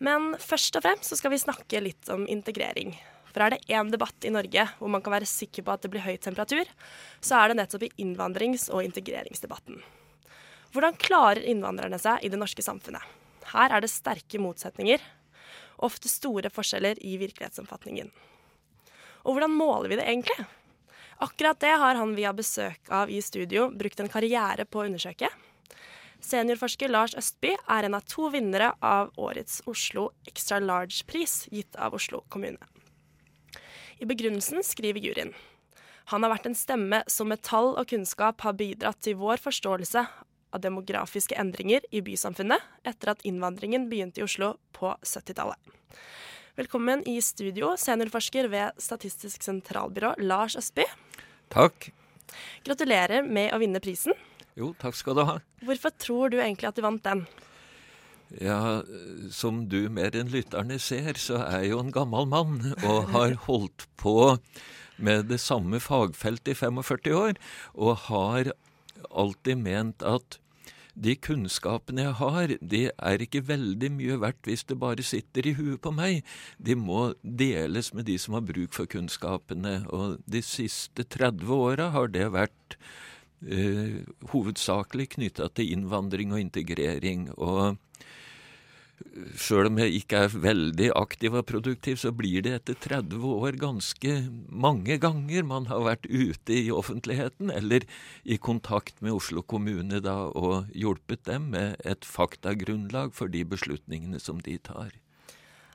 Men først og fremst så skal vi snakke litt om integrering. For er det én debatt i Norge hvor man kan være sikker på at det blir høy temperatur, så er det nettopp i innvandrings- og integreringsdebatten. Hvordan klarer innvandrerne seg i det norske samfunnet? Her er det sterke motsetninger, ofte store forskjeller i virkelighetsomfatningen. Og hvordan måler vi det egentlig? Akkurat det har han vi har besøk av i studio, brukt en karriere på å undersøke. Seniorforsker Lars Østby er en av to vinnere av årets Oslo Extra Large-pris, gitt av Oslo kommune. I begrunnelsen skriver juryen han har vært en stemme som med tall og kunnskap har bidratt til vår forståelse av demografiske endringer i bysamfunnet etter at innvandringen begynte i Oslo på 70-tallet. Velkommen i studio, seniorforsker ved Statistisk sentralbyrå, Lars Østby. Takk. Gratulerer med å vinne prisen. Jo, takk skal du ha. Hvorfor tror du egentlig at du vant den? Ja, som du mer enn lytterne ser, så er jeg jo en gammel mann og har holdt på med det samme fagfeltet i 45 år, og har alltid ment at de kunnskapene jeg har, de er ikke veldig mye verdt hvis det bare sitter i huet på meg. De må deles med de som har bruk for kunnskapene. Og de siste 30 åra har det vært eh, hovedsakelig knytta til innvandring og integrering. Og Sjøl om jeg ikke er veldig aktiv og produktiv, så blir det etter 30 år ganske mange ganger man har vært ute i offentligheten eller i kontakt med Oslo kommune da, og hjulpet dem med et faktagrunnlag for de beslutningene som de tar.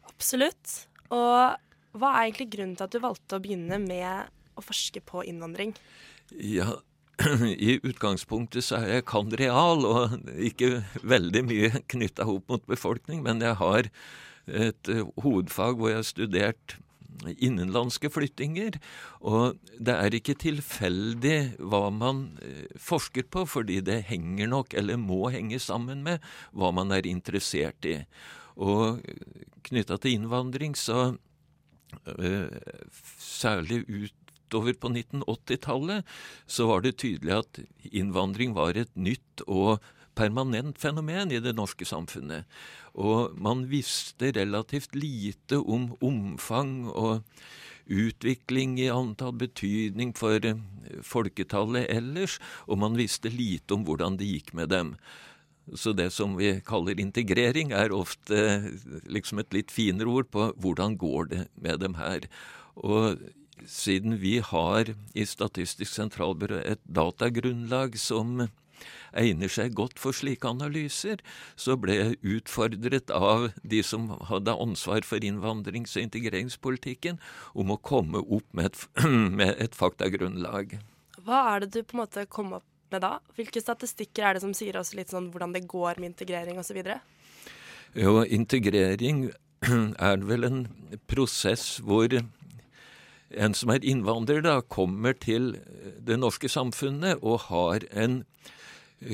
Absolutt. Og hva er egentlig grunnen til at du valgte å begynne med å forske på innvandring? Ja, i utgangspunktet så er jeg kandreal og ikke veldig mye knytta opp mot befolkning, men jeg har et uh, hovedfag hvor jeg har studert innenlandske flyttinger. Og det er ikke tilfeldig hva man uh, forsker på, fordi det henger nok, eller må henge sammen med, hva man er interessert i. Og knytta til innvandring, så uh, særlig ut utover på 1980-tallet så var det tydelig at innvandring var et nytt og permanent fenomen i det norske samfunnet. Og man visste relativt lite om omfang og utvikling i antall betydning for eh, folketallet ellers, og man visste lite om hvordan det gikk med dem. Så det som vi kaller integrering, er ofte eh, liksom et litt finere ord på hvordan går det med dem her. Og siden vi har i Statistisk sentralbyrå et datagrunnlag som egner seg godt for slike analyser, så ble jeg utfordret av de som hadde ansvar for innvandrings- og integreringspolitikken, om å komme opp med et, med et faktagrunnlag. Hva er det du på en måte kom opp med da? Hvilke statistikker er det som sier oss litt sånn hvordan det går med integrering osv.? Jo, integrering er vel en prosess hvor en som er innvandrer, da, kommer til det norske samfunnet og har en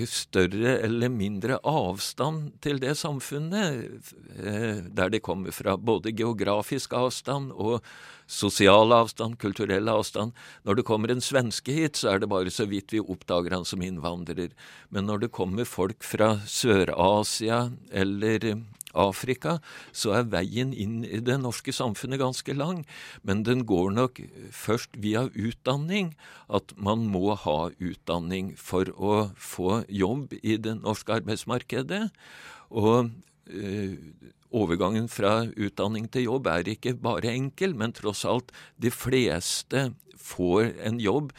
større eller mindre avstand til det samfunnet eh, der de kommer fra. Både geografisk avstand og sosial avstand, kulturell avstand. Når det kommer en svenske hit, så er det bare så vidt vi oppdager han som innvandrer. Men når det kommer folk fra Sør-Asia eller Afrika, så er veien inn i det norske samfunnet ganske lang. Men den går nok først via utdanning. At man må ha utdanning for å få jobb i det norske arbeidsmarkedet. Og øh, overgangen fra utdanning til jobb er ikke bare enkel, men tross alt de fleste får en jobb.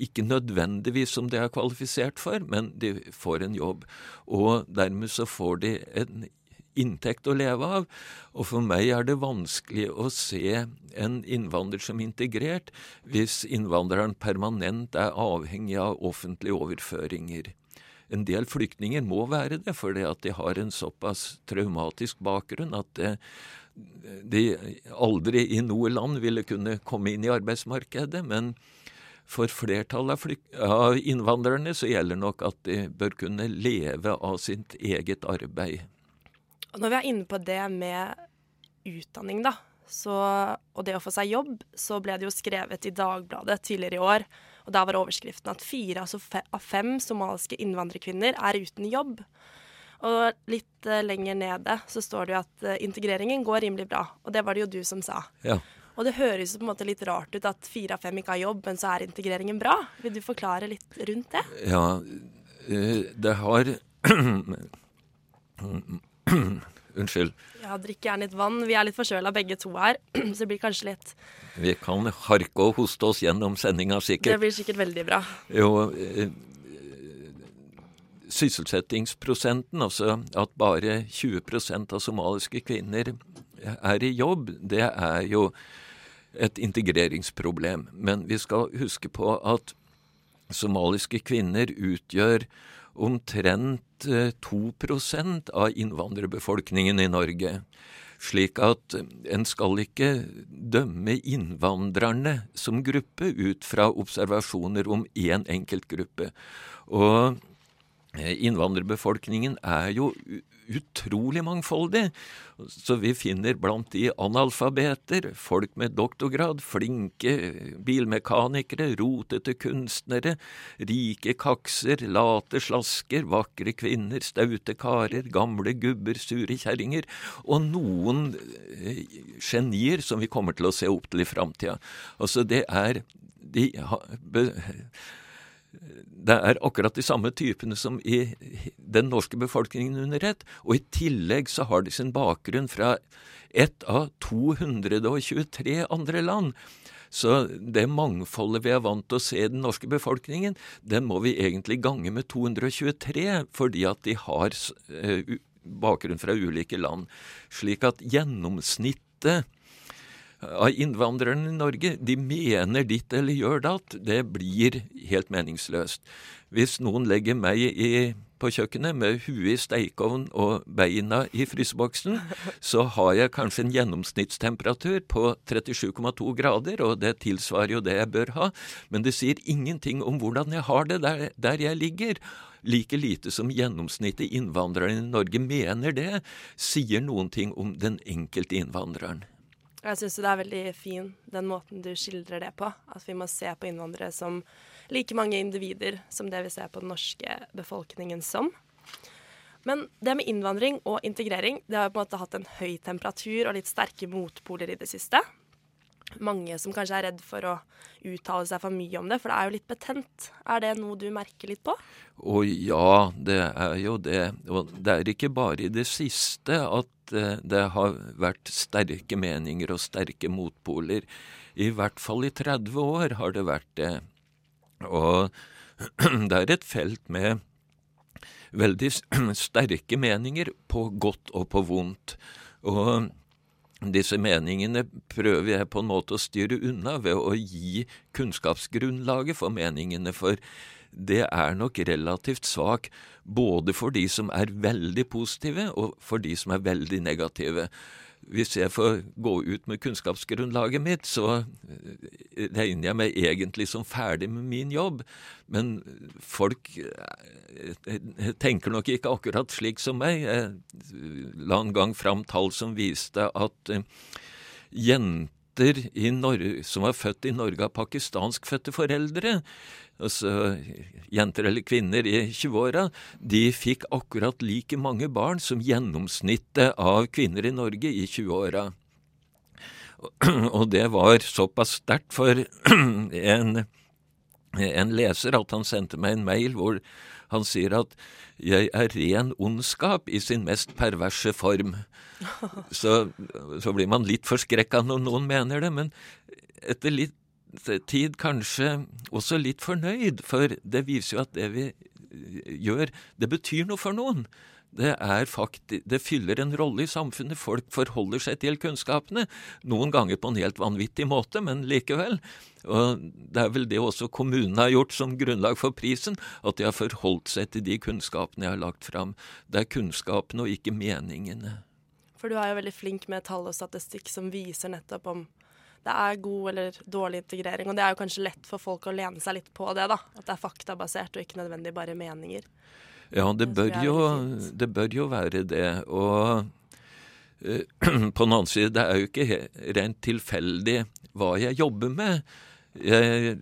Ikke nødvendigvis som de er kvalifisert for, men de får en jobb. Og dermed så får de en inntekt å leve av. Og for meg er det vanskelig å se en innvandrer som integrert hvis innvandreren permanent er avhengig av offentlige overføringer. En del flyktninger må være det, fordi at de har en såpass traumatisk bakgrunn at de aldri i noe land ville kunne komme inn i arbeidsmarkedet. Men for flertallet av innvandrerne så gjelder nok at de bør kunne leve av sitt eget arbeid. Når vi er inne på det med utdanning, da, så, og det å få seg jobb, så ble det jo skrevet i Dagbladet tidligere i år, og der var overskriften at fire av fem somaliske innvandrerkvinner er uten jobb. Og litt uh, lenger nede så står det jo at uh, integreringen går rimelig bra. Og det var det jo du som sa. Ja. Og det høres på en måte litt rart ut at fire av fem ikke har jobb, men så er integreringen bra. Vil du forklare litt rundt det? Ja, uh, det har Unnskyld. Ja, drikk gjerne litt vann. Vi er litt forkjøla begge to her, så det blir kanskje litt Vi kan harke og hoste oss gjennom sendinga, sikkert. Det blir sikkert veldig bra. Jo, eh, sysselsettingsprosenten, altså at bare 20% av somaliske kvinner er i jobb, det er jo et integreringsproblem. Men vi skal huske på at somaliske kvinner utgjør omtrent 2% av innvandrerbefolkningen i Norge. Slik at en skal ikke dømme innvandrerne som gruppe ut fra observasjoner om én enkelt gruppe. Og innvandrerbefolkningen er jo utrolig mangfoldig. Så vi finner blant de analfabeter, folk med doktorgrad, flinke bilmekanikere, rotete kunstnere, rike kakser, late slasker, vakre kvinner, staute karer, gamle gubber, sure kjerringer, og noen eh, genier som vi kommer til å se opp til i framtida. Altså, det er de det er akkurat de samme typene som i den norske befolkningen under ett. Og i tillegg så har de sin bakgrunn fra ett av 223 andre land. Så det mangfoldet vi er vant til å se i den norske befolkningen, den må vi egentlig gange med 223, fordi at de har eh, bakgrunn fra ulike land. Slik at gjennomsnittet av innvandrerne i Norge, de mener ditt eller gjør datt, det blir helt meningsløst. Hvis noen legger meg i, på kjøkkenet med huet i stekeovn og beina i fryseboksen, så har jeg kanskje en gjennomsnittstemperatur på 37,2 grader, og det tilsvarer jo det jeg bør ha, men det sier ingenting om hvordan jeg har det der, der jeg ligger. Like lite som gjennomsnittet innvandrere i Norge mener det, sier noen ting om den enkelte innvandreren. Jeg syns det er veldig fin den måten du skildrer det på. At vi må se på innvandrere som like mange individer som det vi ser på den norske befolkningen som. Men det med innvandring og integrering det har på en måte hatt en høy temperatur og litt sterke motpoler i det siste. Mange som kanskje er redd for å uttale seg for mye om det, for det er jo litt betent. Er det noe du merker litt på? Å ja, det er jo det. Og det er ikke bare i det siste at Eh, det har vært sterke meninger og sterke motpoler. I hvert fall i 30 år har det vært det. Og det er et felt med veldig sterke meninger på godt og på vondt. Og disse meningene prøver jeg på en måte å styre unna ved å gi kunnskapsgrunnlaget for meningene, for det er nok relativt svak både for de som er veldig positive, og for de som er veldig negative. Hvis jeg får gå ut med kunnskapsgrunnlaget mitt, så eh, regner jeg meg egentlig som ferdig med min jobb. Men folk eh, tenker nok ikke akkurat slik som meg. Jeg la en gang fram tall som viste at eh, jenter som var født i Norge av pakistanskfødte foreldre, altså jenter eller kvinner i 20-åra, de fikk akkurat like mange barn som gjennomsnittet av kvinner i Norge i 20-åra. Og det var såpass sterkt for en, en leser at han sendte meg en mail hvor han sier at 'jeg er ren ondskap i sin mest perverse form'. Så, så blir man litt forskrekka når noen mener det, men etter litt tid kanskje også litt fornøyd, for det viser jo at det vi gjør, det betyr noe for noen. Det, faktisk, det fyller en rolle i samfunnet. Folk forholder seg til kunnskapene. Noen ganger på en helt vanvittig måte, men likevel. Og Det er vel det også kommunene har gjort som grunnlag for prisen, at de har forholdt seg til de kunnskapene jeg har lagt fram. Det er kunnskapene og ikke meningene. For du er jo veldig flink med tall og statistikk som viser nettopp om det er god eller dårlig integrering. Og det er jo kanskje lett for folk å lene seg litt på det, da. At det er faktabasert og ikke nødvendig bare meninger. Ja, det bør, jo, det bør jo være det. Og uh, på den annen side, det er jo ikke rent tilfeldig hva jeg jobber med. Jeg,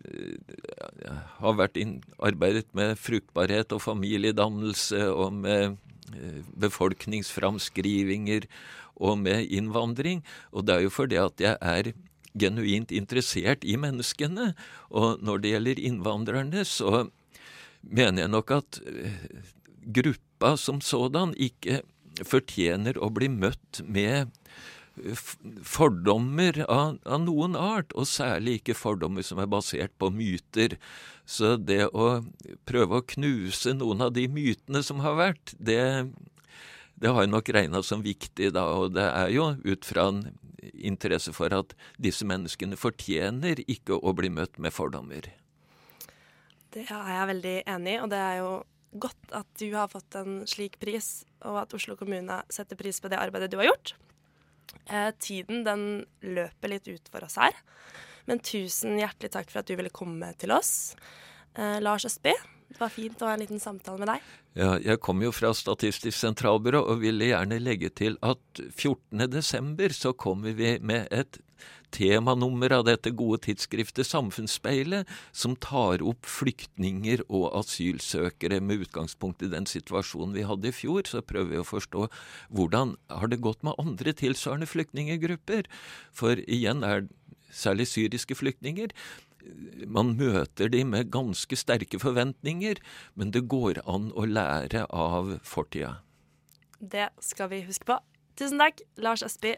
jeg har vært inn, arbeidet med fruktbarhet og familiedannelse og med eh, befolkningsframskrivinger og med innvandring. Og det er jo fordi at jeg er genuint interessert i menneskene. Og når det gjelder innvandrerne, så mener jeg nok at eh, gruppa som sådan ikke fortjener å bli møtt med fordommer av, av, noen art, og særlig ikke fordommer som er basert på myter. Så det å prøve å knuse noen av de mytene som har vært, det, det har jeg nok regna som viktig da, og det er jo ut fra en interesse for at disse menneskene fortjener ikke å bli møtt med fordommer. Det er jeg veldig enig i, og det er jo godt at du har fått en slik pris, og at Oslo kommune setter pris på det arbeidet du har gjort. Eh, tiden den løper litt ut for oss her. Men tusen hjertelig takk for at du ville komme til oss. Eh, Lars Østby, det var fint å ha en liten samtale med deg. Ja, jeg kom jo fra Statistisk sentralbyrå og ville gjerne legge til at 14.12. så kommer vi med et temanummer av dette gode tidsskriftet Samfunnsspeilet, som tar opp flyktninger og asylsøkere med utgangspunkt i den situasjonen vi hadde i fjor. Så prøver vi å forstå hvordan har det gått med andre tilsvarende flyktningegrupper. For igjen er særlig syriske flyktninger man møter de med ganske sterke forventninger, men det går an å lære av fortida. Det skal vi huske på. Tusen takk, Lars Østby.